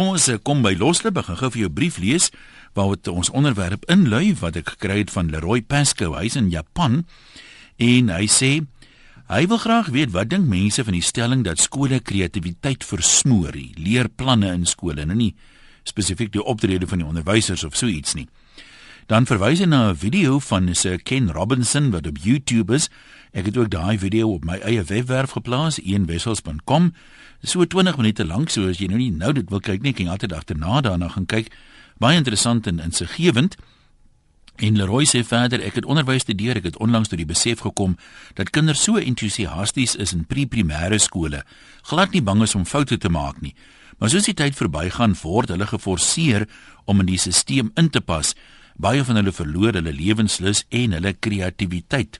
Kom ons eh, kom by Loslip, ek gaan gou vir jou brief lees waaroor ons onderwerp inlui wat ek gekry het van Leroy Pascoe, hy's in Japan en hy sê hy wil graag weet wat dink mense van die stelling dat skole kreatiwiteit versmoor, leerplanne in skole, nou nie spesifiek die optrede van die onderwysers of so iets nie. Dan verwys hy na 'n video van Sir Ken Robinson wat op YouTube is. Ek het ook daai video op my eie webwerf geplaas, eenwessels.com so 20 minute lank so as jy nou nie nou dit wil kyk nie kan jy altyd agterna daarna gaan kyk. Baie interessant en insiggewend. En Leroy sê verder ek het onderwys deur ek het onlangs tot die besef gekom dat kinders so entoesiasties is in pre-primêre skole. Glad nie bang is om foute te maak nie. Maar soos die tyd verbygaan word hulle geforseer om in die stelsel in te pas. Baie van hulle verloor hulle lewenslus en hulle kreatiwiteit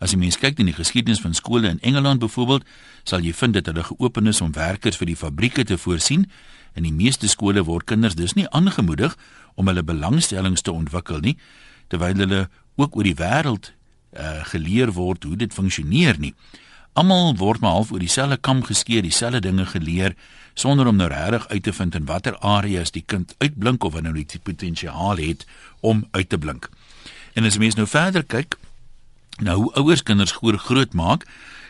As jy mens kyk in die geskiedenis van skole in Engeland byvoorbeeld, sal jy vind dat hulle geopen is om werkers vir die fabrieke te voorsien. In die meeste skole word kinders dus nie aangemoedig om hulle belangstellings te ontwikkel nie, terwyl hulle ook oor die wêreld uh, geleer word hoe dit funksioneer nie. Almal word maar half oor dieselfde kam geskeer, dieselfde dinge geleer sonder om nou regtig uit te vind in watter areas die kind uitblink of wanneer hy die potensiaal het om uit te blink. En as mens nou verder kyk, Nou ouers kinders groot maak,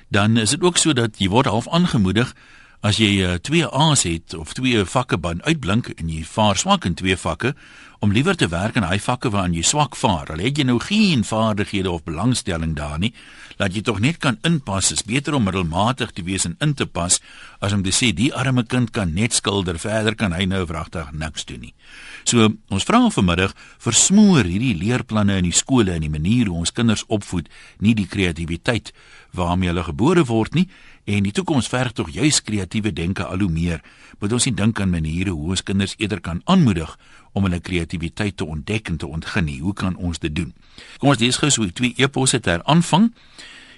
dan is dit ook so dat jy word half aangemoedig as jy uh, twee A's het of twee vakke ban uitblink en jy vaar swak in twee vakke om liewer te werk in hy vakke waarin jy swak vaar. Al het jy nou geen vaardighede of belangstelling daar nie, laat jy tog net kan inpas. Is beter om middelmatig te wees en in te pas as om te sê die arme kind kan net skilder, verder kan hy nou wragtig niks doen nie. So, ons vra vanmiddag versmoor hierdie leerplanne in die skole en die manier hoe ons kinders opvoed nie die kreatiwiteit waarmee hulle gebore word nie en die toekoms verg tog juis kreatiewe denke al hoe meer. Moet ons nie dink aan maniere hoe ons kinders eerder kan aanmoedig om hulle kreatiwiteit te ontdek en te ontgin nie. Hoe kan ons dit doen? Kom ons lees gou so twee eposse ter aanvang.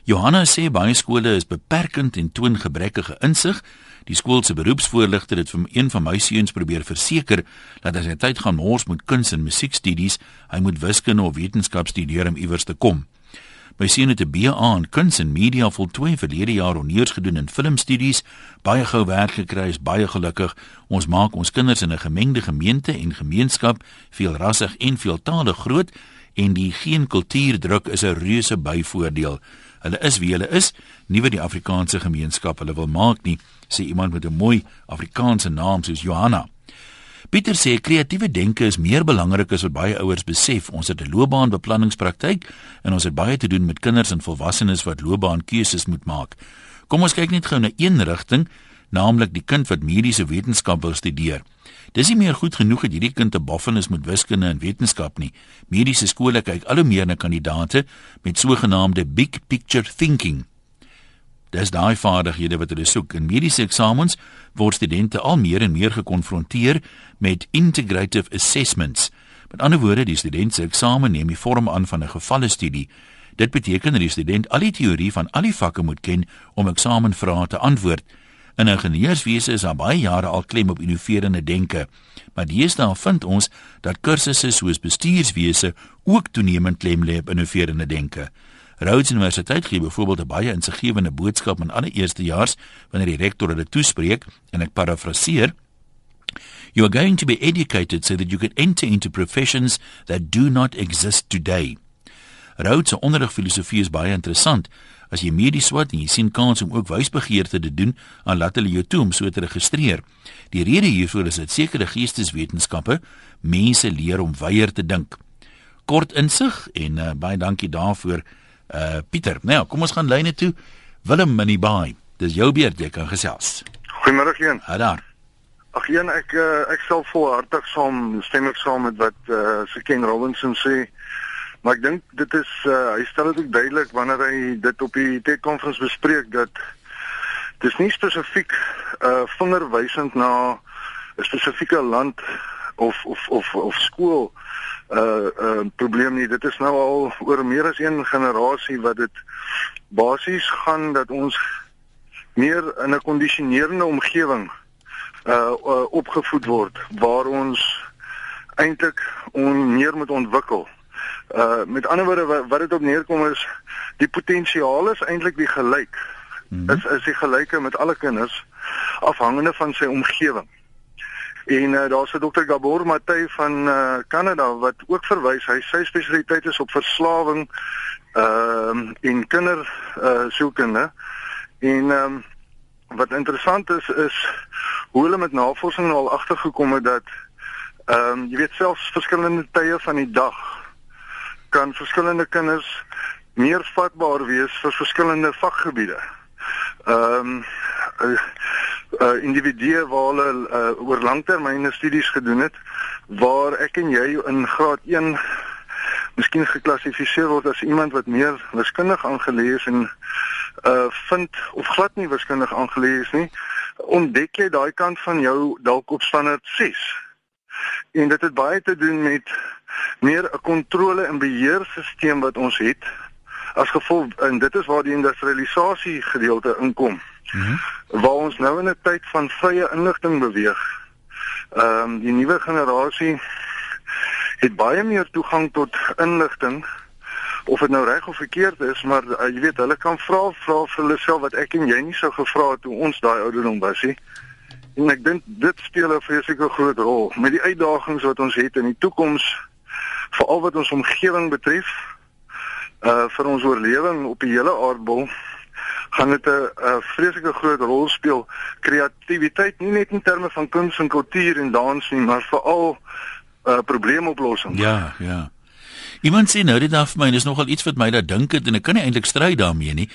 Johanna sê baie skole is beperkend en toon gebrekkige insig. Die skool se beroepsvoorligter het vir een van my seuns probeer verseker dat as hy tyd gaan mors met kuns en musiekstudies, hy moet wiskunde of wetenskap studeer om iewers te kom. My seun het 'n BA in kuns en media voltooi verlede jaar honeurs gedoen in filmstudies, baie gou werk gekry, is baie gelukkig. Ons maak ons kinders in 'n gemengde gemeente en gemeenskap veel rassig en veeltaalig groot en die geen kultuurdruk is 'n reuse byvoordeel. Hulle is wie hulle is, nie wat die Afrikaanse gemeenskap hulle wil maak nie, sê iemand met 'n mooi Afrikaanse naam soos Johanna. Pieter sê kreatiewe denke is meer belangrik as wat baie ouers besef. Ons het 'n loopbaanbeplanningspraktyk en ons het baie te doen met kinders en volwassenes wat loopbaankeuses moet maak. Kom ons kyk net gou na een rigting, naamlik die kind wat mediese wetenskap wil studeer. Dis nie meer goed genoeg dat hierdie kind 'n boffenis met wiskunde en wetenskap nie. Mediese skole kyk al hoe meer na kandidaate met sogenaamde big picture thinking. Dis daai vaardighede wat hulle soek. In mediese eksamens word studente al meer en meer gekonfronteer met integrative assessments. Met ander woorde, die student se eksamen neem die vorm aan van 'n gevalle studie. Dit beteken dat die student al die teorie van al die vakke moet ken om eksamenvrae te antwoord. In ingenieurswese is daar baie jare al klem op innoverende denke. Maar deesdae vind ons dat kursusse soos bestuurswese ook toenemend klem lê op innoverende denke. Rhodes Universiteit gee byvoorbeeld 'n baie insiggewende boodskap aan alle eerstejaars wanneer die rektor hulle toespreek en ek parafraseer You are going to be educated so that you can enter into professions that do not exist today. Rhodes se onderrigfilosofie is baie interessant. As jy medies swat en jy sien kans om ook wysbegeerte te doen, dan laat hulle jou toe om so te registreer. Die rede hiervoor is dat sekere geesteswetenskappe mense leer om weier te dink. Kort insig en uh, baie dankie daarvoor uh Pieter. Nou, kom ons gaan lyne toe. Willem in die baai. Dis jou beurt, jy kan gesels. Goeiemôre een. Ha daar. Ag een, ek uh, ek sal volhartig saam stem ek saam met wat uh se Ken Robinson sê. Maar ek dink dit is uh hy stel dit ook duidelik wanneer hy dit op die TED konferens bespreek dat dis nie spesifiek uh vingerwysend na 'n spesifieke land of of of of skool uh uh probleem nie. Dit is nou al oor meer as een generasie wat dit basies gaan dat ons meer in 'n kondisionerende omgewing uh, uh opgevoed word waar ons eintlik on meer moet ontwikkel. Uh met ander woorde wat, wat dit op neerkom is die potensiaal is eintlik die gelyk. Mm -hmm. Is is die gelyke met alle kinders afhangende van sy omgewing. En uh, daar's 'n dokter Gabor Matthey van uh, Kanada wat ook verwys. Hy sy spesialiteit is op verslawing ehm uh, en kinder uh, sielkunde. En ehm um, wat interessant is is hoe hulle met navorsing nou al agtergekom het dat ehm um, jy weet selfs verskillende tye van die dag kan verskillende kinders meer vatbaar wees vir verskillende vakgebiede. Ehm um, uh, uh, individue waar hulle uh, oor langtermyne studies gedoen het waar ek en jy in graad 1 miskien geklassifiseer word as iemand wat meer wiskundig aangelees en uh vind of glad nie wiskundig aangelees nie ontdek jy daai kant van jou dalk op standaard 6 en dit het baie te doen met meer 'n kontrole en beheerstelsel wat ons het as gevolg en dit is waar die industrialisasie gedeelte inkom mm -hmm. waar ons nou in 'n tyd van vrye inligting beweeg ehm um, die nuwe generasie het baie meer toegang tot inligting of dit nou reg of verkeerd is, maar uh, jy weet hulle kan vra vra vir hulle self wat ek en jy nie sou gevra het toe ons daai ouderdom was nie. En ek dink dit speel 'n vreeslike groot rol met die uitdagings wat ons het in die toekoms veral wat ons omgewing betref. Uh vir ons oorlewing op die hele aardbol gaan dit 'n vreeslike groot rol speel. Kreatiwiteit nie net in terme van kuns en kultuur en dans nie, maar veral uh, probleemoplossing. Ja, ja. Iemand sê nou dit af my en dis nogal iets wat my laat dink het en ek kan nie eintlik stry daarmee nie.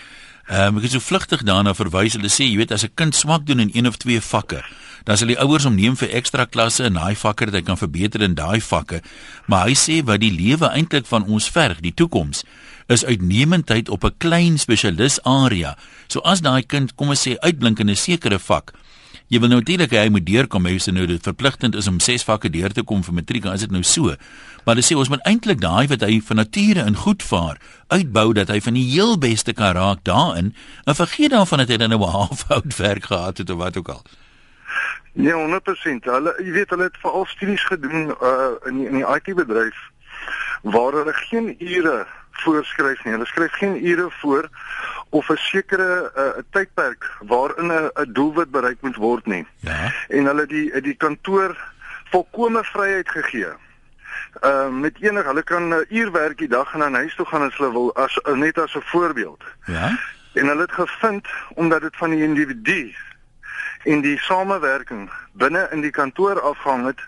Ehm um, ek het so vlugtig daarna verwys. Hulle sê jy weet as 'n kind swak doen in een of twee vakke, dan sal die ouers hom neem vir ekstra klasse in daai vakke dat hy kan verbeter in daai vakke. Maar hy sê wat die lewe eintlik van ons verg, die toekoms is uitnemendheid op 'n klein spesialis area. So as daai kind kom ons sê uitblink in 'n sekere vak, Jy wil nou natuurlik hy moet deurkom, hy sê nou dit verpligtend is om 6 vakke deur te kom vir matriek, as dit nou so. Maar hulle sê ons moet eintlik daai wat hy van nature in goed vaar, uitbou dat hy van die heel beste kan raak daarin en vergeet daarvan dat hy dan nou 'n halfout werk gehad het of wat ook al. Nee, 100%. Hulle jy weet hulle het veral studies gedoen uh in die, in die IT bedryf waar hulle geen ure voorskryf nie. Hulle skryf geen ure voor of 'n sekere uh, tydperk waarin 'n doelwit bereik moet word nie. Ja. En hulle die die kantoor volkomme vryheid gegee. Ehm uh, met enig hulle kan 'n uh, uur werk die dag en dan huis toe gaan as hulle wil as uh, net as 'n voorbeeld. Ja. En hulle het gevind omdat dit van die individu in die samewerking binne in die kantoor afhang het,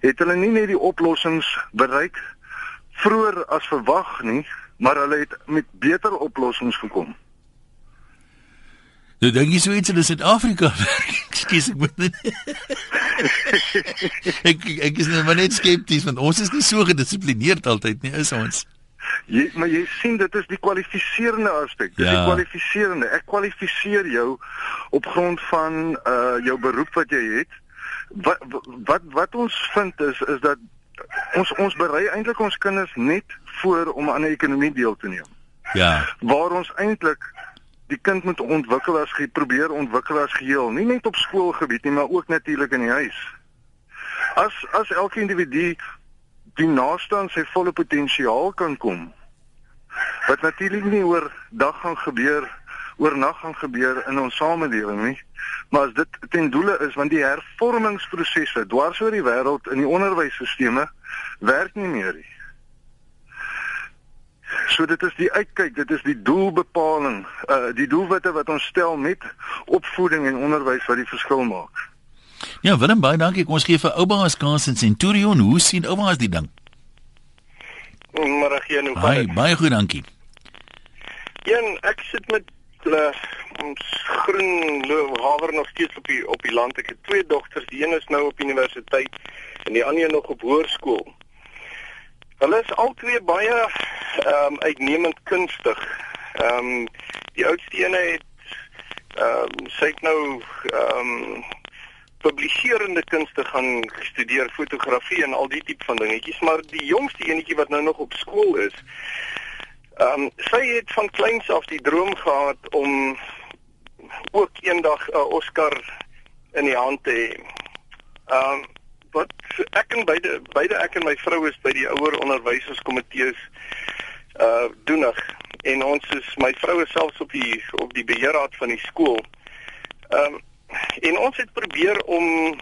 het hulle nie net die oplossings bereik vroeër as verwag nie, maar hulle het met beter oplossings gekom. Nou dink jy so iets in Suid-Afrika? Ekskuus, ek moet net ek ek is nou net skepties want ons is nie so gedissiplineerd altyd nie, is ons? Jy maar jy sien dit is die kwalifiserende aspek. Dit ja. die kwalifiserende. Ek kwalifiseer jou op grond van uh jou beroep wat jy het. Wat wat wat ons vind is is dat ons ons berei eintlik ons kinders net voor om aan 'n ekonomie deel te neem. Ja. Waar ons eintlik die kind moet ontwikkel as jy probeer ontwikkel as geheel, nie net op skoolgebied nie, maar ook natuurlik in die huis. As as elke individu die naaste aan sy volle potensiaal kan kom, wat natuurlik nie oor dag gaan gebeur, oor nag gaan gebeur in ons samelewing nie, maar as dit ten doele is want die hervormingsprosesse dwars oor die wêreld in die onderwysstelsels werk nie meer nie. So dit is die uitkyk, dit is die doelbepaling, uh die doelwitte wat ons stel met opvoeding en onderwys wat die verskil maak. Ja, Willem, baie dankie. Kom ons gee vir Ouba as kans in Centurion. Hoe sien Ouba as die ding? Ek hier nou. Baie baie goed, dankie. Een, ek sit met uh, ons groen haver nog steeds op die op die land. Ek het twee dogters. Die een is nou op universiteit en die ander nog op hoërskool. Hulle is albei baie ehm um, uitnemend kunstig. Ehm um, die oudste een het ehm um, sy het nou ehm um, publiserende kunste gaan studeer, fotografie en al die tipe van dingetjies, maar die jongste enetjie wat nou nog op skool is, ehm um, sy het van kleins af die droom gehad om ook eendag 'n uh, Oscar in die hand te hê. Ehm um, wat ek en beide beide ek en my vrou is by die ouer onderwyserskomitees uh doenig en ons is my vrou is selfs op die op die beheerraad van die skool. Ehm um, en ons het probeer om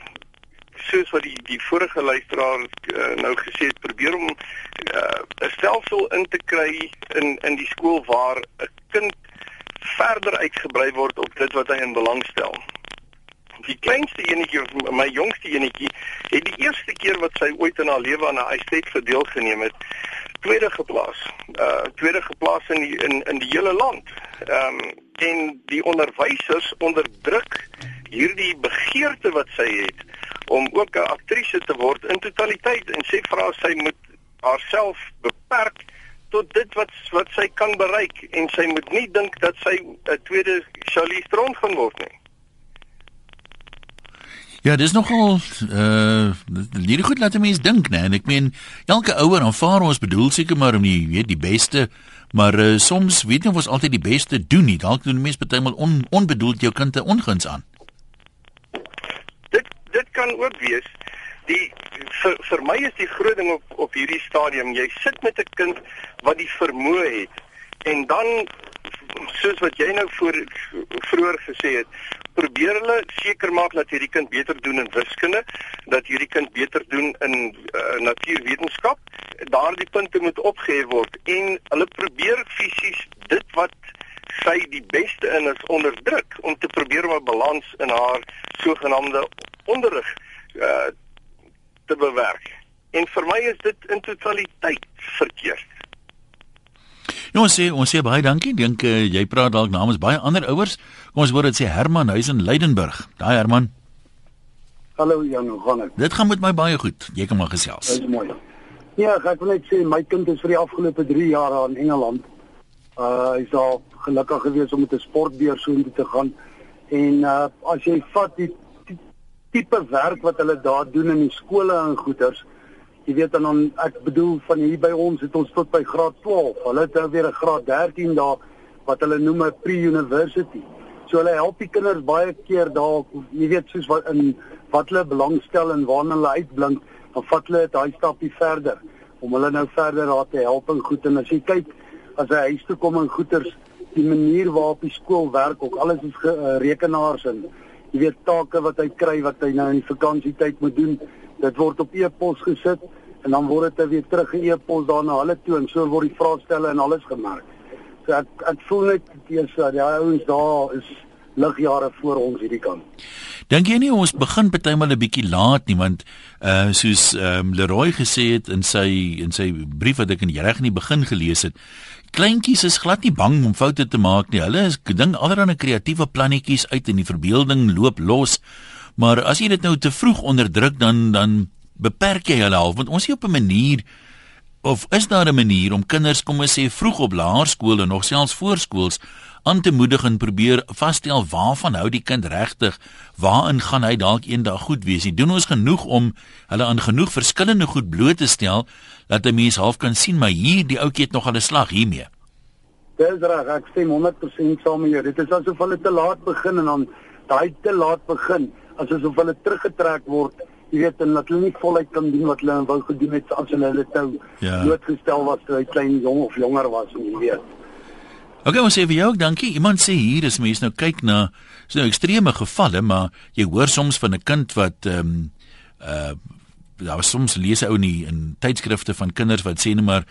soos wat die die vorige luisteraar uh, nou gesê het, probeer om uh, 'n stelsel in te kry in in die skool waar 'n kind verder uitgebrei word op dit wat hy in belang stel. Die kleinste enetjie, my jongste enetjie, het die eerste keer wat sy ooit in haar lewe aan 'n ystyd verdeel geneem het, tweede geplaas. Uh tweede geplaas in die, in in die hele land. Ehm um, en die onderwysers onderdruk hierdie begeerte wat sy het om ook 'n aktrise te word in totaliteit en sê vir haar sy moet haarself beperk tot dit wat wat sy kan bereik en sy moet nie dink dat sy 'n tweede Charlize Theron gaan word nie. Ja, dis nogal uh hierdie goed laat 'n mens dink, né? En ek meen elke ouer aanvaar ons bedoel seker maar om die weet die beste, maar uh, soms weet nie of ons altyd die beste doen nie. Dalk doen mense partymal on, onbedoeld jou kind te onguns aan dit kan ook wees die vir, vir my is die groot ding op op hierdie stadium jy sit met 'n kind wat die vermoë het en dan soos wat jy nou voor vroeër gesê het probeer hulle seker maak dat hierdie kind beter doen in wiskunde dat hierdie kind beter doen in uh, natuurwetenskap daardie punte moet opgehef word en hulle probeer fisies dit wat sy die beste in is onderdruk om te probeer om 'n balans in haar sogenaamde onderrig uh te bewerk. En vir my is dit in totaliteit verkeerd. Nou sê ons sê baie dankie. Dink uh, jy praat dalk namens baie ander ouers. Kom ons hoor dit sê Herman huis in Leidenburg. Daai Herman. Hallo Jan, hoe gaan dit? Dit gaan met my baie goed. Jy kan maar gesels. Dis mooi. Ja, ek wil net sê my kind is vir die afgelope 3 jaar aan Engeland. Uh hy's al gelukkig gewees om met 'n sportbeurs so intoe te gaan. En uh as jy vat die tipe werk wat hulle daar doen in die skole en goeters. Jy weet dan on, ek bedoel van hier by ons het ons tot by graad 12. Hulle het nou weer 'n graad 13 daar wat hulle noem 'n pre-university. So hulle help die kinders baie keer daar, jy weet soos wat in wat hulle belangstel en waarna hulle uitblink, dan vat hulle dit daai stapie verder om hulle nou verder daar te help en goed en as jy kyk as hy huis toe kom en goeters die manier waarop die skool werk ook alles is ge, uh, rekenaars en jy weet take wat hy kry wat hy nou in vakansietyd moet doen. Dit word op e-pos gesit en dan word dit weer terug in e-pos daarna hulle toe en so word die vraestelle en alles gemerk. So ek ek voel net dis dat die ouens daar is ligjare voor ons hierdie kant. Dink jy nie ons begin partymal 'n bietjie laat nie want uh soos ehm um, Leroy gesê het in sy in sy brief wat ek in reg in die begin gelees het kleintjies is glad nie bang om foute te maak nie. Hulle is ding allerlei kreatiewe plannetjies uit in die verbeelding loop los. Maar as jy dit nou te vroeg onderdruk dan dan beperk jy hulle al want ons is op 'n manier of is daar 'n manier om kinders kom ons sê vroeg op laerskool en nog selfs voorskools aan te moedig en probeer vasstel waarvan hou die kind regtig waarin gaan hy dalk eendag goed wees. Jy doen ons genoeg om hulle aan genoeg verskillende goed bloot te stel dat 'n mens half kan sien maar hier die ouetjie het nog al 'n slag hiermee. Dis reg, ek stem 100% saam met jou. Dit is asof hulle te laat begin en dan daai te laat begin, asof hulle teruggetrek word. Jy weet en dat hulle nie voluit kan doen wat hulle wou gedoen het as hulle tou ja. doodgestel was toe hy klein jong of jonger was, jy weet. Okay, ons sê vir jou ook dankie. Iemand sê hier is mense nou kyk na so nou ekstreme gevalle, maar jy hoor soms van 'n kind wat ehm um, uh daar was soms lees ou nie in tydskrifte van kinders wat sê net maar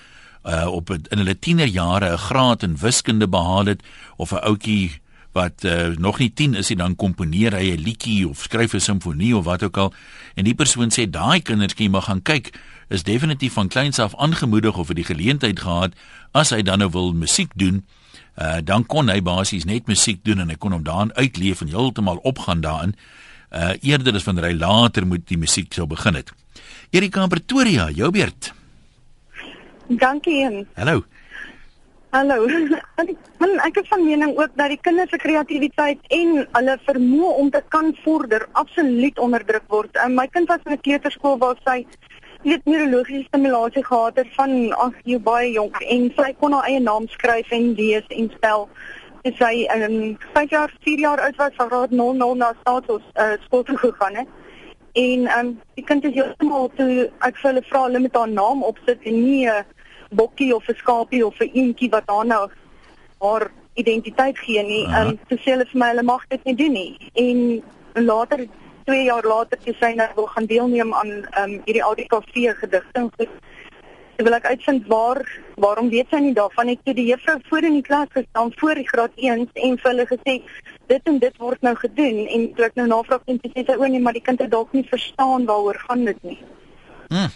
uh op in hulle tienerjare 'n graad in wiskunde behaal het of 'n ouetjie wat uh, nog nie 10 is hy dan komponeer hy 'n liedjie of skryf 'n simfonie of wat ook al en die persoon sê daai kindertjie mag gaan kyk is definitief van kleins af aangemoedig of vir die geleentheid gehad as hy dan nou wil musiek doen uh, dan kon hy basies net musiek doen en hy kon hom daarin uitleef en heeltemal opgaan daarin uh, eerder as wanneer hy later moet die musiek sou begin het Erika Pretoria, jou beurt. Dankie. Hallo. Hallo. Want ek is van mening ook dat die kinders se kreatiwiteit en hulle vermoë om te kan vorder absoluut onderdruk word. En my kind was in 'n kleuterskool waar sy weet neurologiese stimulasie gehad het van ag jy baie jonk en sy kon haar eie naam skryf en lees en spel. En sy in 5 jaar, 4 jaar oud was, sy het 00 na status uh, skool toe gegaan het en ehm um, die kind is heeltemal toe ek vir hulle vra hulle met haar naam opsit en nie 'n bokkie of 'n skapie of 'n eentjie wat haar nou haar identiteit gee nie. Ehm um, toe sê hulle vir my hulle mag dit nie doen nie. En later 2 jaar later toe sy nou wil gaan deelneem aan ehm um, hierdie ADKV gedigting. Ek wil ek uitvind waar waarom weet sy nie daarvan het toe die juffrou voor in die klas gestaan voor die graad 1 en vir hulle gesê dit en dit word nou gedoen en toe ek nou navraag en sê sy o nee maar die kind het dalk nie verstaan waaroor gaan dit nie. Hmm.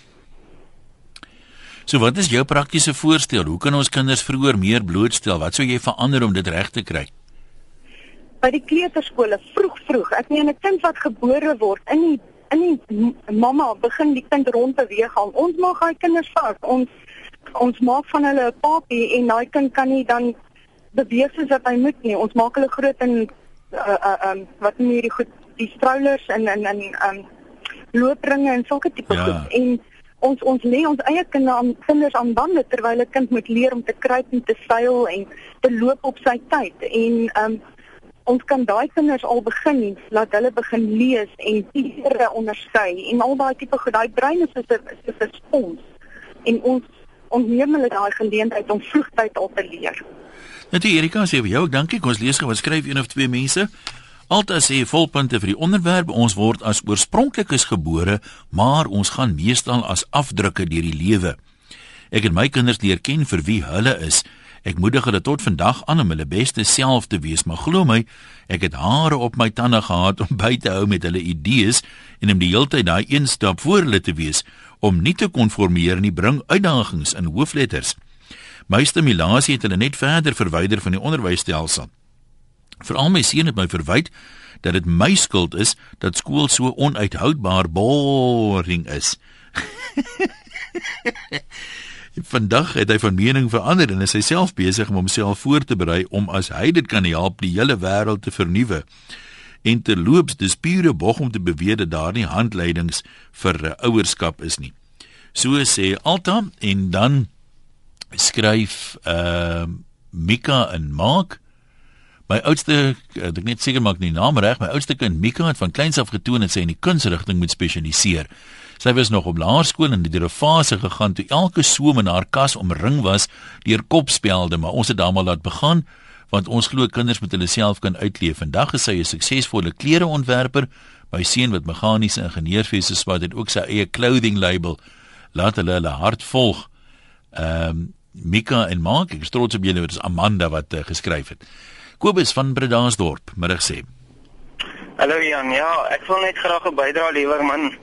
So wat is jou praktiese voorstel? Hoe kan ons kinders vroeër meer blootstel? Wat sou jy verander om dit reg te kry? By die kleuterskole vroeg vroeg. Ek meen 'n kind wat gebore word in die in die mamma begin die kind rond beweeg al. Ons maak daai kinders vas. Ons ons maak van hulle 'n papie en daai kind kan nie dan beweeg soos wat hy moet nie. Ons maak hulle groot in uh uh um wat noem hierdie goed die strollers en en en um loopringe en sulke tipe ja. goed en ons ons lê ons eie kinders kinders aan bande terwyl 'n kind moet leer om te kruip en te seil en te loop op sy tyd en um ons kan daai kinders al begin laat hulle begin lees en tiere onderskei en al daai tipe goed daai brein is is 'n spons en ons ons neem hulle daai geleentheid om vroegtyd al te leer. Net Erika sê vir jou, dankie. Kom ons lees gou wat skryf een of twee mense. Alta sê volpunte vir die onderwerp ons word as oorspronklikes gebore, maar ons gaan meestal as afdrukke deur die lewe. Ek het my kinders leer ken vir wie hulle is. Ek moedig hulle tot vandag aan om hulle beste self te wees, maar glo my, ek het hare op my tande gehad om by te hou met hulle idees en om die hele tyd daai een stap voor hulle te wees om nie te konformeer nie, bring uitdagings in hoofletters. My stimulasie het hulle net verder verwyder van die onderwysstelsel. Veral my seun het my verwyd dat dit my skuld is dat skool so onuithoudbaar boring is. Vandag het hy van mening verander en is hy self besig om homself voor te berei om as hy dit kan help die hele wêreld te vernuwe. En terloops, dis pure bog om te beweer dat daar nie handleidings vir ouerskap is nie. So sê Alta en dan skryf ehm uh, Mika en Mark My oudste, ek dink net seker maak nie naam reg, my oudste kind Mika het van kleins af getoon dat sy in die kunsrigting moet spesialiseer. Sy was nog op laerskool en het deur 'n fase gegaan toe elke soom in haar kas omring was deur kopspelde, maar ons het daarmee laat begin want ons glo kinders moet hulle self kan uitleef. Vandag is sy 'n suksesvolle klereontwerper. My seun wat meganiese ingenieurswese swat het ook sy eie clothing label. Laat hulle hulle hart volg. Ehm um, Mika en Mark, ek is trots op julle, dit is Amanda wat uh, geskryf het. Kobus van Bredasdorp, middag sê. Hallo Jan, ja, ek wil net graag 'n bydrae lewer man.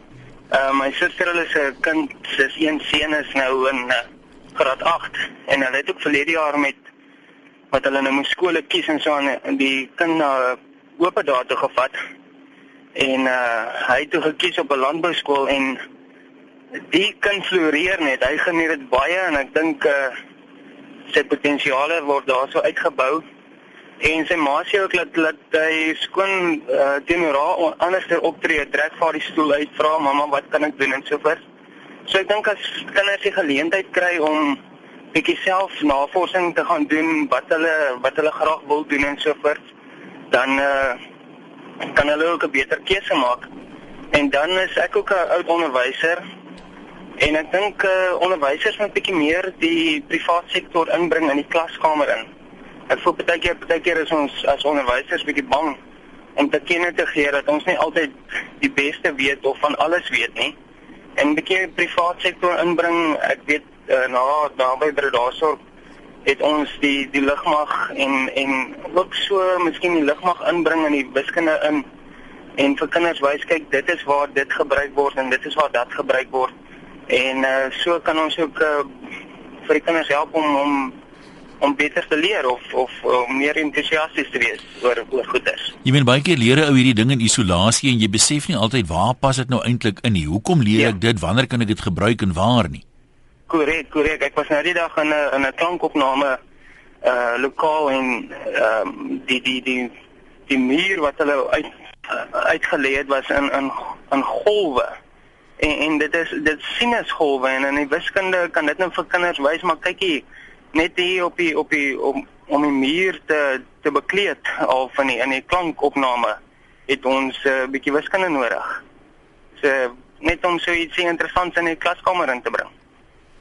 Uh my suster hulle se kind, sis een seun is nou in uh, graad 8 en hulle het ook verlede jaar met wat hulle nou moes skole kies en so aan die kind na uh, oop data gevat. En uh hy het toe gekies op 'n landbouskool en die kind floreer net. Hy geniet dit baie en ek dink uh sy potensiaal word daarso uitgebou en sy ma sê ook dat dat hy skoon uh, teenoor haar anderster optree, trek vir die stoel uit, vra mamma wat kan ek doen en so voort. So ek dink as kinders die geleentheid kry om bietjie self navorsing te gaan doen wat hulle wat hulle graag wil doen en so voort, dan uh, kan hulle ook 'n beter keuse maak. En dan is ek ook 'n oud onderwyser en ek dink uh, onderwysers moet bietjie meer die private sektor inbring in die klaskamer in Ek voel baie keer baie keer is ons as onderwysers bietjie bang om te ken te gee dat ons nie altyd die beste weet of van alles weet nie. En 'n bietjie privaat sektor inbring. Ek weet uh, na naby by daarsoor het ons die die lugmag en en ook so miskien die lugmag inbring in die wiskunde in en vir kinders wys kyk dit is waar dit gebruik word en dit is waar dat gebruik word. En uh, so kan ons ook uh, vir die kinders help om om om beter te leer of of om meer entoesiasties te wees oor oor goeders. Jy meen baie keer leer ou hierdie ding in isolasie en jy besef nie altyd waar pas dit nou eintlik in nie. Hoekom leer ja. ek dit? Wanneer kan ek dit gebruik en waar nie? Korrek, korrek. Ek was nou die dag in 'n in 'n klankopname uh lokaal en ehm um, die die die die muur wat hulle uit uitgelê het was in in in golwe. En en dit is dit sinusgolwe en in die wiskunde kan dit nou vir kinders wys maar kykie net hier op die op die om om die muur te te bekleed al van die in die klankopname het ons 'n uh, bietjie wiskunde nodig. So net om so ietsie interessants in die klaskamer in te bring.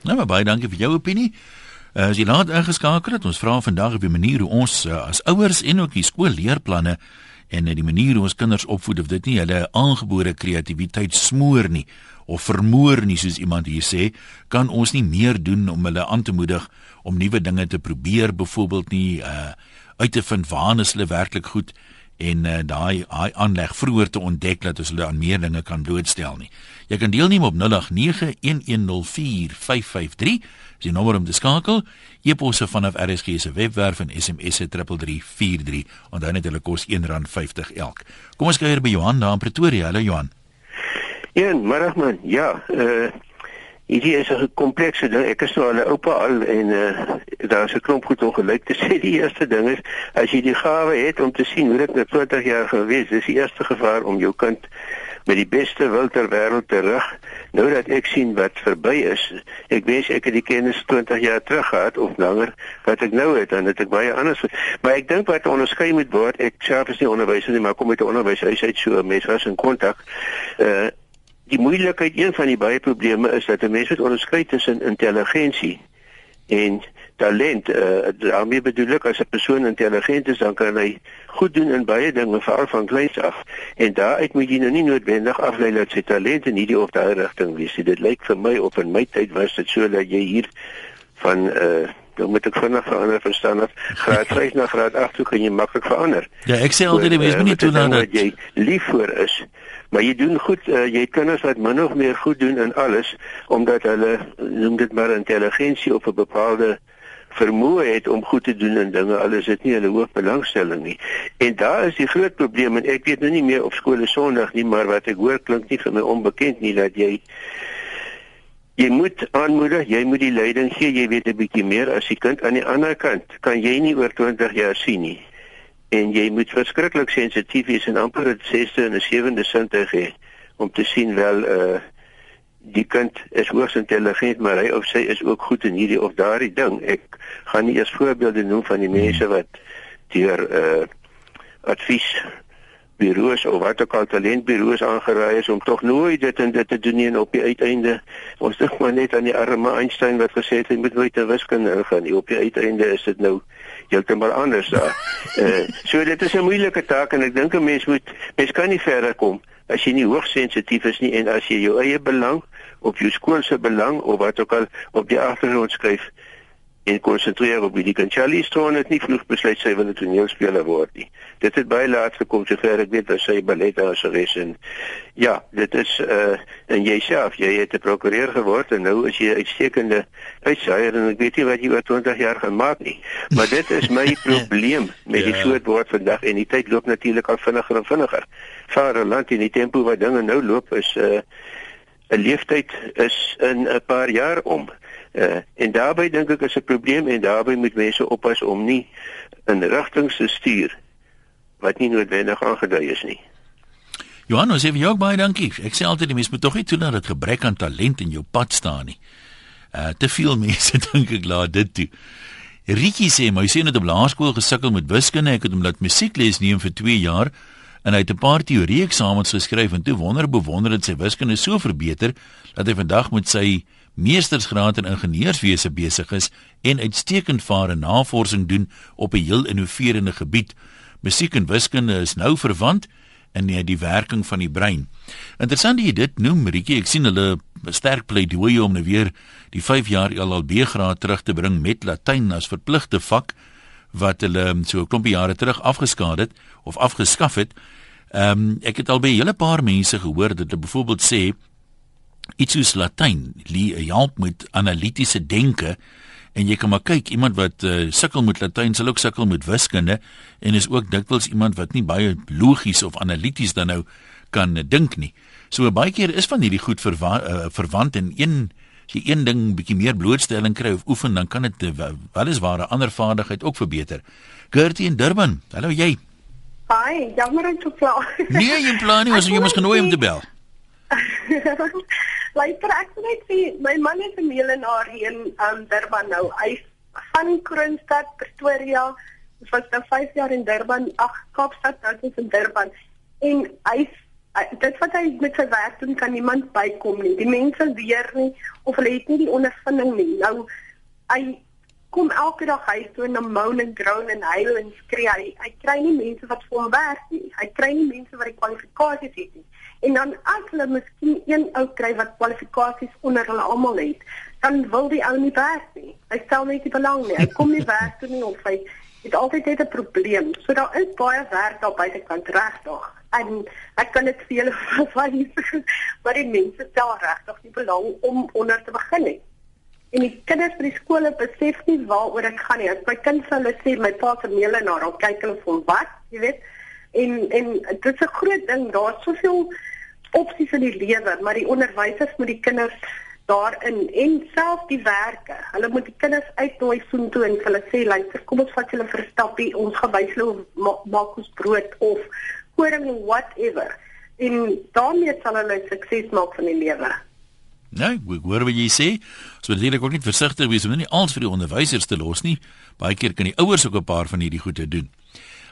Nou maar baie dankie vir jou opinie. Uh, as jy laat ingeskakel het, ons vra vandag op 'n manier hoe ons uh, as ouers en ook die skoolleerplanne en die manier hoe ons kinders opvoed of dit nie hulle aangebore kreatiwiteit smoor nie of vermoor nie soos iemand hier sê, kan ons nie meer doen om hulle aan te moedig om nuwe dinge te probeer, byvoorbeeld nie uh uit te vind waar is hulle werklik goed en uh, daai daai aanleg vroeër te ontdek dat ons hulle aan meer dinge kan blootstel nie. Jy kan deelneem op 0891104553. Dis die nommer om te skakel. E-posse vanaf RSG se webwerf en SMS se 3343. Onthou net hulle kos R1.50 elk. Kom ons kuier by Johan daar in Pretoria. Hallo Johan. Een, middag man. Ja, uh Hierdie is 'n komplekse ding. Ek is nou al 'n oupa al en uh, daar is 'n klomp goed ongelyk te sê. Die eerste ding is as jy die gawe het om te sien hoe dit met 20 jaar gewees, dis die eerste gevaar om jou kind met die beste wil ter wêreld terug. Nou dat ek sien wat verby is, ek wens ek het die kennis 20 jaar terug gehad of langer wat ek nou het en dit ek baie anders. Maar ek dink wat onderskei moet word, ek self is nie onderwyser nie, maar kom met 'n onderwyshuis uit so 'n mens was in kontak. Uh die moeilikheid een van die baie probleme is dat 'n mens moet onderskei tussen intelligensie en talent. Uh, daarmee bedoel ek as 'n persoon intelligent is, dan kan hy goed doen in baie dinge veral van kleins af. En daaruit moet jy nou nie noodwendig aflei dat sy talente nie die of daai rigting wees nie. Dit lyk vir my op in my tyd was dit so dat jy hier van uh dan moet ek vinnig verander verstaan dat graad 5 na graad 8 toe kan jy maklik verander. Ja, ek sê altyd die mense moet nie toelaat dat jy lief voor is. Maar jy doen goed, uh, jy het kinders wat min of meer goed doen in alles omdat hulle noem dit maar intelligensie op 'n bepaalde vermoë het om goed te doen in dinge alles dit nie hulle hoofbelangstelling nie. En daar is die groot probleem en ek weet nou nie meer of skole Sondag nie, maar wat ek hoor klink nie vir my onbekend nie dat jy jy moet aanmoedig, jy moet die leiding gee, jy weet 'n bietjie meer as die kind aan die ander kant kan jy nie oor 20 jaar sien nie en jy moet verskriklik sensitief wees en amper 'n sesde en 'n sewende sintuig hê om te sien wel uh die kind is hoogs intelligent maar hy of sy is ook goed in hierdie of daardie ding. Ek gaan nie eers voorbeelde noem van die mense wat deur uh advies bureaus of wat ook al talentbureaus aangeraai is om tog nooit dit en dit te doen nie en op die uiteinde ons dink maar net aan die arme Einstein wat gesê het hy moet nooit 'n wiskunde gaan nie op die uiteinde is dit nou heeltemal anders daar. uh, so dit is 'n moeilike taak en ek dink 'n mens moet mens kan nie verder kom as jy nie hoogsensitief is nie en as jy jou eie belang of jou skool se belang of wat ook al op die agtergrond skryf en konsentreer op die kan Charlie Stone het nie vroeg besluit sy wil 'n toneelspeler word nie. Dit het baie laat gekom sover ek weet as sy balletdanseres en ja, dit is uh en jouself, jy het 'n prokureur geword en nou is jy uitstekende uitsaier en ek weet nie wat jy oor 20 jaar gaan maak nie. Maar dit is my probleem met die ja. soort woord vandag en die tyd loop natuurlik al vinniger en vinniger. Vaderland in die tempo wat dinge nou loop is uh 'n leeftyd is in 'n paar jaar om. Uh, en daarbey dink ek is 'n probleem en daarbey moet mense oppas om nie in rigtings te stuur wat nie noodwendig aangedui is nie. Johan, ons vir jou baie dankie. Ek sê altyd die mense moet tog nie toelaat dat gebrek aan talent in jou pad staan nie. Uh te veel mense dink ek laat dit toe. Rietjie sê my seun het op laerskool gesukkel met wiskunde. Ek het hom laat musiekles neem vir 2 jaar en hy het 'n paar teorie eksamens geskryf en toe wonder bewonder het sy wiskunde so verbeter dat hy vandag met sy meestersgraad in ingenieurswese besig is en uitstekend vare navorsing doen op 'n heel innoverende gebied. Musiek en wiskunde is nou verwant in die, die werking van die brein. Interessant jy dit noem, Rietjie. Ek sien hulle sterk pleidooi om nou weer die 5 jaar LLB graad terug te bring met Latyn as verpligte vak wat hulle so 'n klompie jare terug afgeskaad het of afgeskaf het. Ehm um, ek het al by 'n hele paar mense gehoor dat hulle byvoorbeeld sê iets soos Latyn help met analitiese denke en jy kan maar kyk iemand wat uh, sukkel met Latyn sal ook sukkel met wiskunde en is ook dikwels iemand wat nie baie logies of analities dan nou kan uh, dink nie. So baie keer is van hierdie goed verwa uh, verwant en een as jy een ding bietjie meer blootstelling kry of oefen dan kan dit wel is ware ander vaardigheid ook verbeter. Gertie in Durban. Hallo jy. Hi, jammer om te pla. nee, jy plan nie, ons jy mos genooi om te bel. Luister, ek wil net sê my man is 'n milenaar hier in um, Durban nou. Hy van Kroonstad, Pretoria, was dan 5 jaar in Durban, ag Kaapstad, nou is in Durban. En hy dit wat hy met sy werk doen kan niemand bykom nie. Die mense weer nie of hulle het nie die ondervinding nie. Nou hy kom elke dag huis toe en dan moan en groan en huil en skree. Hy, hy kry nie mense wat vir hom werk nie. Hy kry nie mense wat die kwalifikasies het nie. En dan as hulle miskien een ou kry wat kwalifikasies onder hulle almal het, dan wil die ou nie werk nie. Hy stel net nie belang nie. Hy kom nie werk toe nie of hy het altyd net 'n probleem. So daar is baie werk daar buitekant regtig. En ek kan dit vir julle wys, maar die mense stel regtig nie belang om onder te begin nie. En die kinders by die skole besef nie waaroor dit gaan nie. As my kind vir hulle sê my pa se meele na, dan kyk hulle vir wat, jy weet. En en dit is 'n groot ding. Daar's soveel opsies in die lewe, maar die onderwysers moet die kinders daarin en self die werke. Hulle moet die kinders uitnooi soontoe en hulle sê, "Luister, kom ons vat julle vir 'n stappie. Ons gaan wys hulle maak ma ons brood of koring whatever." En daarmee sal hulle sukses maak van die lewe. Nee, ek hoor wat jy sê. So jy ook net versigtig wees om nie alles vir die onderwysers te los nie. Baie keer kan die ouers ook 'n paar van hierdie goede doen.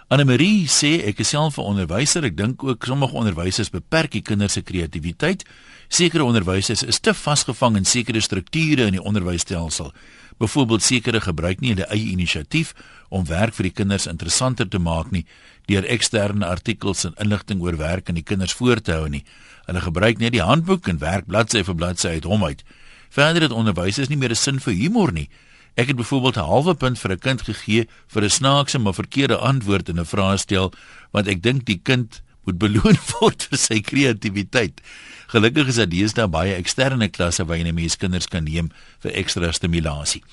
Anne-Marie sê ek is self 'n onderwyser. Ek dink ook sommige onderwysers beperk die kinders se kreatiwiteit. Sekere onderwysers is te vasgevang in sekere strukture in die onderwysstelsel. Byvoorbeeld sekere gebruik nie hulle eie inisiatief om werk vir die kinders interessanter te maak nie deur eksterne artikels en inligting oor werk aan die kinders voor te hou nie. Hulle gebruik net die handboek en werk bladsy vir bladsy uit hom uit. Verder het onderwysers nie meer 'n sin vir humor nie. Ek het byvoorbeeld 'n halwe punt vir 'n kind gegee vir 'n snaakse maar verkeerde antwoord in 'n vraestel want ek dink die kind moet beloon word vir sy kreatiwiteit. Gelukkig is daar deesdae baie eksterne klasse waar jy mense kinders kan neem vir ekstra stimulasie.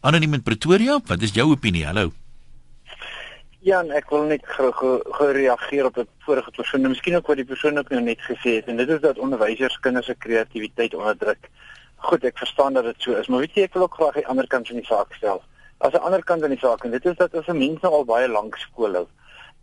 Anoniem in Pretoria, wat is jou opinie? Hallo. Ja, ek wil net gereageer op 'n vorige persoon, miskien ook wat die persoon ook nou net gesê het en dit is dat onderwysers kinders se kreatiwiteit onderdruk. Goed, ek verstaan dat dit so is, maar weet jy ek wil ook graag die ander kant van die saak stel. As 'n ander kant van die saak en dit is dat as 'n mens nou al baie lank skool hou,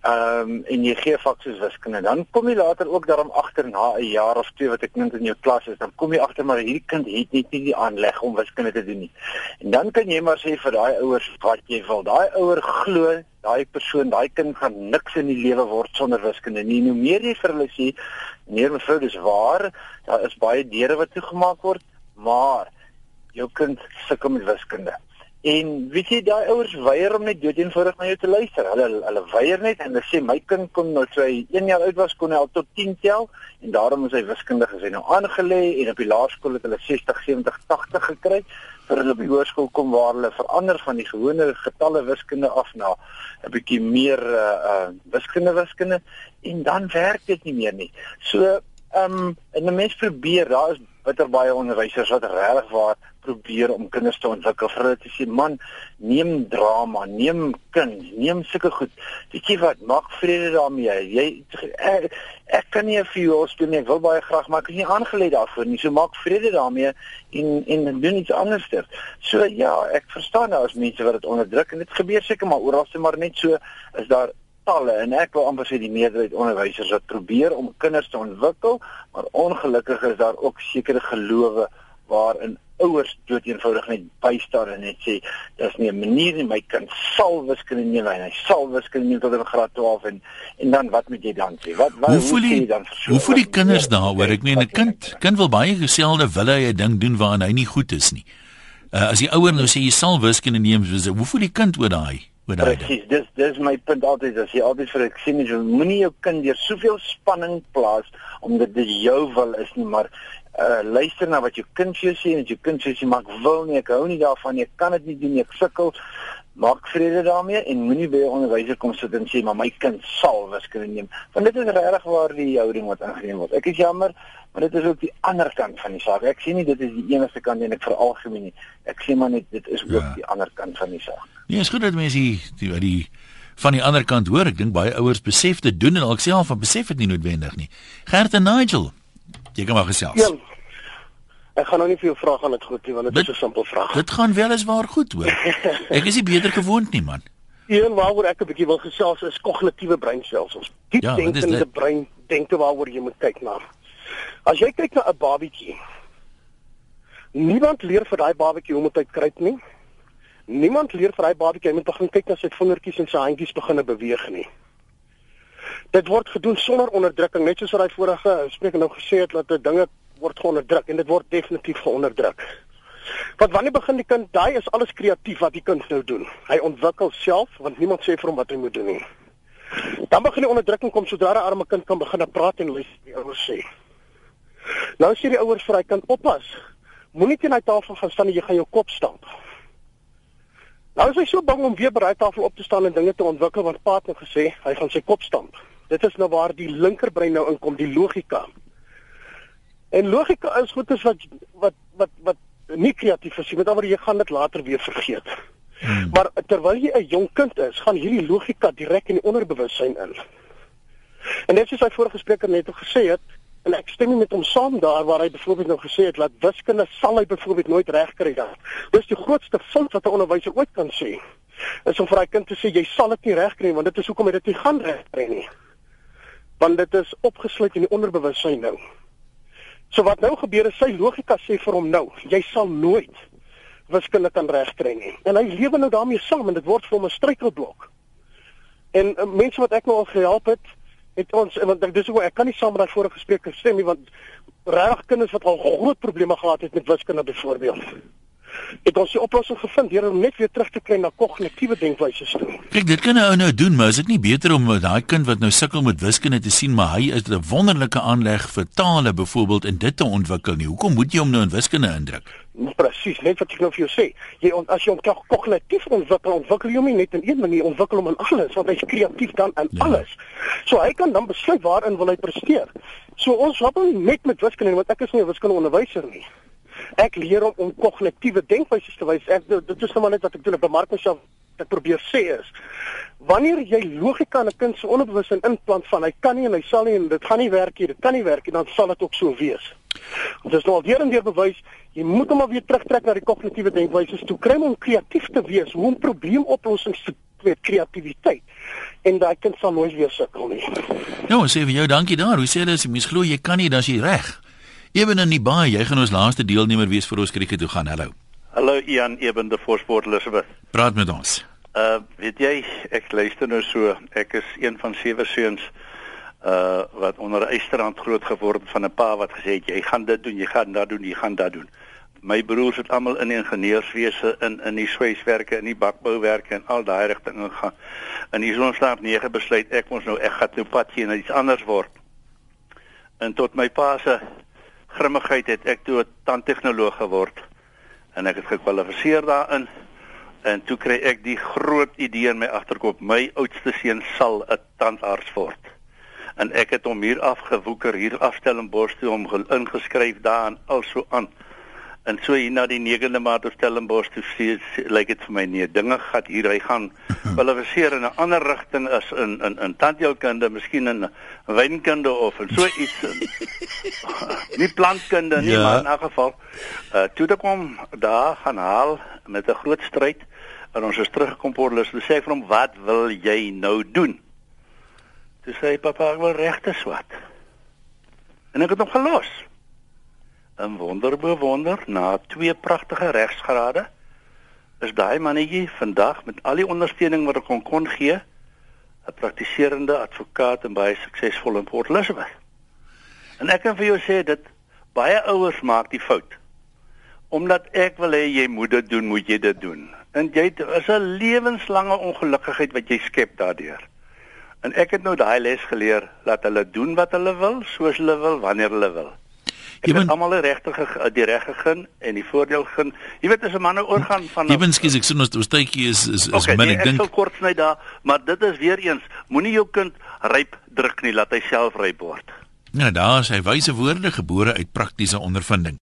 ehm um, en jy gee vak soos wiskunde, dan kom jy later ook daarom agter na 'n jaar of twee wat ek net in jou klas is, dan kom jy agter maar hierdie kind het net nie die aanleg om wiskunde te doen nie. En dan kan jy maar sê vir daai ouers wat jy wil. Daai ouer glo daai persoon, daai kind gaan niks in die lewe word sonder wiskunde nie. Nou meer jy vir hulle sê, meneer mevrou, dis waar, daar is baie deure wat toegemaak word, maar jou kind sukkel met wiskunde. En weet jy daai ouers weier om net dood eenvoudig na jou te luister. Hulle hulle weier net en hulle sê my kind kon nou hy 1 jaar oud was kon hy al tot 10 tel en daarom is hy wiskundig gesê nou aangelê en op die laerskool het hulle 60, 70, 80 gekry vir hulle op die hoërskool kom waar hulle verander van die gewone getalle wiskunde af na 'n bietjie meer uh uh wiskunde wiskunde en dan werk dit nie meer nie. So ehm um, en 'n mens probeer daar is bitter baie onderwysers wat regtig waar probeer om kinders te ontwikkel. Vir hulle sê man neem drama neem kind neem sulke goed. Weet jy wat? Maak vrede daarmee. Jy ek, ek kan nie vir jou speel nie. Ek wil baie graag maar ek is nie aangelê daarvoor nie. So maak vrede daarmee en en doen iets anderster. So ja ek verstaan nou as mense wat dit onderdruk en dit gebeur seker maar oral se maar net so is daar talle en ek wil amper sê die meerderheid onderwysers wat probeer om kinders te ontwikkel maar ongelukkig is daar ook sekere gelowe waarin ouers dood eenvoudig net bystaan en net sê dis nie 'n manier nie my kind sal wiskunde neem en hy sal wiskunde neem tot in graad 12 en en dan wat moet jy dan sê? Wat wat hoe voel jy dan so, hoe voel die kinders daaroor? Ek meen 'n kind kind wil baie geselde wil hy 'n ding doen waaraan hy nie goed is nie. Uh, as die ouer nou sê jy sal wiskunde neem hoe voel die kind oor daai Presies, dis dis my punt altyd as jy altyd vir ek sien jy moenie jou kind deur soveel spanning plaas omdat dit jou wil is nie, maar uh luister na wat jou kind vir jou sê en jou kind sê jy maak wil nie ek hou nie daarvan nie ek kan dit nie doen nie ek sukkel maak vrede daarmee en moenie by 'n onderwyser kom sit en sê maar my kind sal wiskunde neem want dit is regtig waar die houding wat ingeneem word ek is jammer maar dit is ook die ander kant van die saak ek sê nie dit is die enigste kant en ek veralgemeen nie ek sê maar net dit is ook ja. die ander kant van die saak nee is goed dat mense die die, die van die ander kant hoor ek dink baie ouers besef dit doen en alself van besef dit nie noodwendig nie Gert en Nigel Jy kan maar gesels. Ja. Ek gaan nou nie vir jou vra gaan dit goed nie want dit is 'n simpel vraag. Dit gaan wel eens waar goed hoor. ek is nie beter gewoond nie man. Een waaroor ek 'n bietjie wil gesels is kognitiewe breinstelsels. Diep ja, denkende brein denke waaroor jy moet kyk na. As jy kyk na 'n babatjie. Niemand leer vir daai babatjie hoe om te kruip nie. Niemand leer vir daai babatjie om te begin kyk na sy vingertjies en sy handjies begine beweeg nie dit word gedoen sonder onderdrukking net soos wat hy vorige spreker nou gesê het dat dit dinge word geonderdruk en dit word definitief geonderdruk. Want wanneer begin die kind? Daai is alles kreatief wat die kind nou doen. Hy ontwikkel self want niemand sê vir hom wat hy moet doen nie. Dan begin die onderdrukking kom sodra 'n arme kind kan begin praat en luister die ouers sê. Nou sê die ouers vir hy kind oppas. Moenie teen hy tafel gaan staan en jy gaan jou kop stamp. Nou is hy so bang om weer by die tafel op te staan en dinge te ontwikkel want pa het nou gesê hy gaan sy kop stamp. Dit is nou waar die linkerbrein nou inkom, die logika. En logika is goed is wat wat wat wat nie kreatief is nie, met ander jy gaan dit later weer vergeet. Hmm. Maar terwyl jy 'n jong kind is, gaan hierdie logika direk in die onderbewussyn in. En net soos hy vorige spreker net gesê het, en ek stem nie met hom saam daar waar hy byvoorbeeld nou gesê het dat wiskunde sal hy byvoorbeeld nooit regkry dan. Dis die grootste fout wat 'n onderwyser ooit kan sê. Is om vir hy kind te sê jy sal dit nie regkry want dit is hoekom hy dit nie gaan regkry nie. Want dit is opgesluit in die onderbewussyn nou. So wat nou gebeur is sy logika sê vir hom nou, jy sal nooit wiskunde kan regkry nie. En hy lewe nou daarmee saam en dit word vir hom 'n struikelblok. En uh, mense wat ek nou al gehelp het, het ons want ek dis ook ek kan nie saam met daai vorige spreker stem nie want regtig kinders wat al groot probleme gehad het met wiskunde byvoorbeeld het ons die oplossing gevind deur om net weer terug te kry na kognitiewe denkwyses toe. Kyk, dit kan 'n ou nou doen, maar is dit nie beter om daai kind wat nou sukkel met wiskunde te sien, maar hy het 'n wonderlike aanleg vir tale byvoorbeeld en dit te ontwikkel nie. Hoekom moet jy hom nou in wiskunde indruk? Presies, net wat ek nou vir jou sê. Jy as jy hom kognitief ontwikkel, ontwikkel jy hom nie net in een manier, ontwikkel hom in alles, want hy's kreatief dan in ja. alles. So hy kan dan besluit waarin wil hy presteer. So ons wat net met wiskunde, want ek is nie 'n wiskundeonderwyser nie ek leer om om kognitiewe denkwyse te wys. Ek dit is nou maar net wat ek doen. Ek bemark myself ek probeer sê is wanneer jy logika in 'n kind se onderbewussyn inplant van hy kan nie en hy sal nie en dit gaan nie werk nie, dit kan nie werk nie, dan sal dit ook so wees. Dit is nou al deur en deur bewys, jy moet hom maar weer terugtrek na die kognitiewe denkwyse toe kry om kreatief te wees, hoe om probleemoplossings te met kreatiwiteit en daai kind sal nooit weer sukkel nie. Nou, sê vir jou dankie daar. Hoe sê jy as jy mens glo jy kan nie, dan is jy reg. Eben in die baie, jy gaan ons laaste deelnemer wees vir ons krieket toe gaan. Hallo. Hallo Ian Eben de Voorsport Elizabeth. Praat met ons. Uh weet jy, ek luister nou so. Ek is een van sewe seuns uh wat onder Eysterrand groot geword van 'n pa wat gesê het jy gaan dit doen, jy gaan dat doen, jy gaan dat doen. My broers het almal in ingenieurswese in in die swyswerke, in die bakbouwerke en al daai rigtinge gegaan. En hier is ons slaap 9 besluit ek ons nou ek gaan nou pad gee en iets anders word. En tot my pa se grimmigheid het ek toe 'n tandtegnoloog geword en ek het gekwalifiseer daarin en toe kry ek die groot idee in my agterkop my oudste seun sal 'n tandarts word. En ek het hom hier afgewoeker hier afstel in Bos toe om ingeskryf daar en also aan En so hier na die 9de Maart op Stellenbosch toe sien lyk dit vir my nee, dinge gaan hier hy gaan kwalifiseer in 'n ander rigting as in in in tandheelkunde, miskien in wynkunde of in so iets. nie plantkunde nie, ja. maar in 'n geval. Uh toe ek hom daar gaan haal met 'n groot stryd en ons is teruggekom Portlus, toe sê ek vir hom, "Wat wil jy nou doen?" Toe sê hy, "Pappa, ek wil regte swat." En ek het hom gelos. 'n wonderbewonder na twee pragtige regsgrade is daai mannetjie vandag met al die ondersteuning wat ek kon kon gee 'n praktiserende advokaat en baie suksesvol in Port Elizabeth. En ek kan vir jou sê dit baie ouers maak die fout. Omdat ek wil hê jy moet dit doen, moet jy dit doen. En jy is 'n lewenslange ongelukkigheid wat jy skep daardeur. En ek het nou daai les geleer dat hulle doen wat hulle wil, soos hulle wil, wanneer hulle wil. Jy moet almal die regte die reg gegee en die voordeel gegee. Jy weet as 'n man nou oorgaan van Jy wens ek sien ons ons tydjie is is is okay, min nee, ek dink. Ek sal kort sny daar, maar dit is weer eens moenie jou kind ryp druk nie, laat hy self ryp word. Ja, daar is hy wyse woorde gebore uit praktiese ondervinding.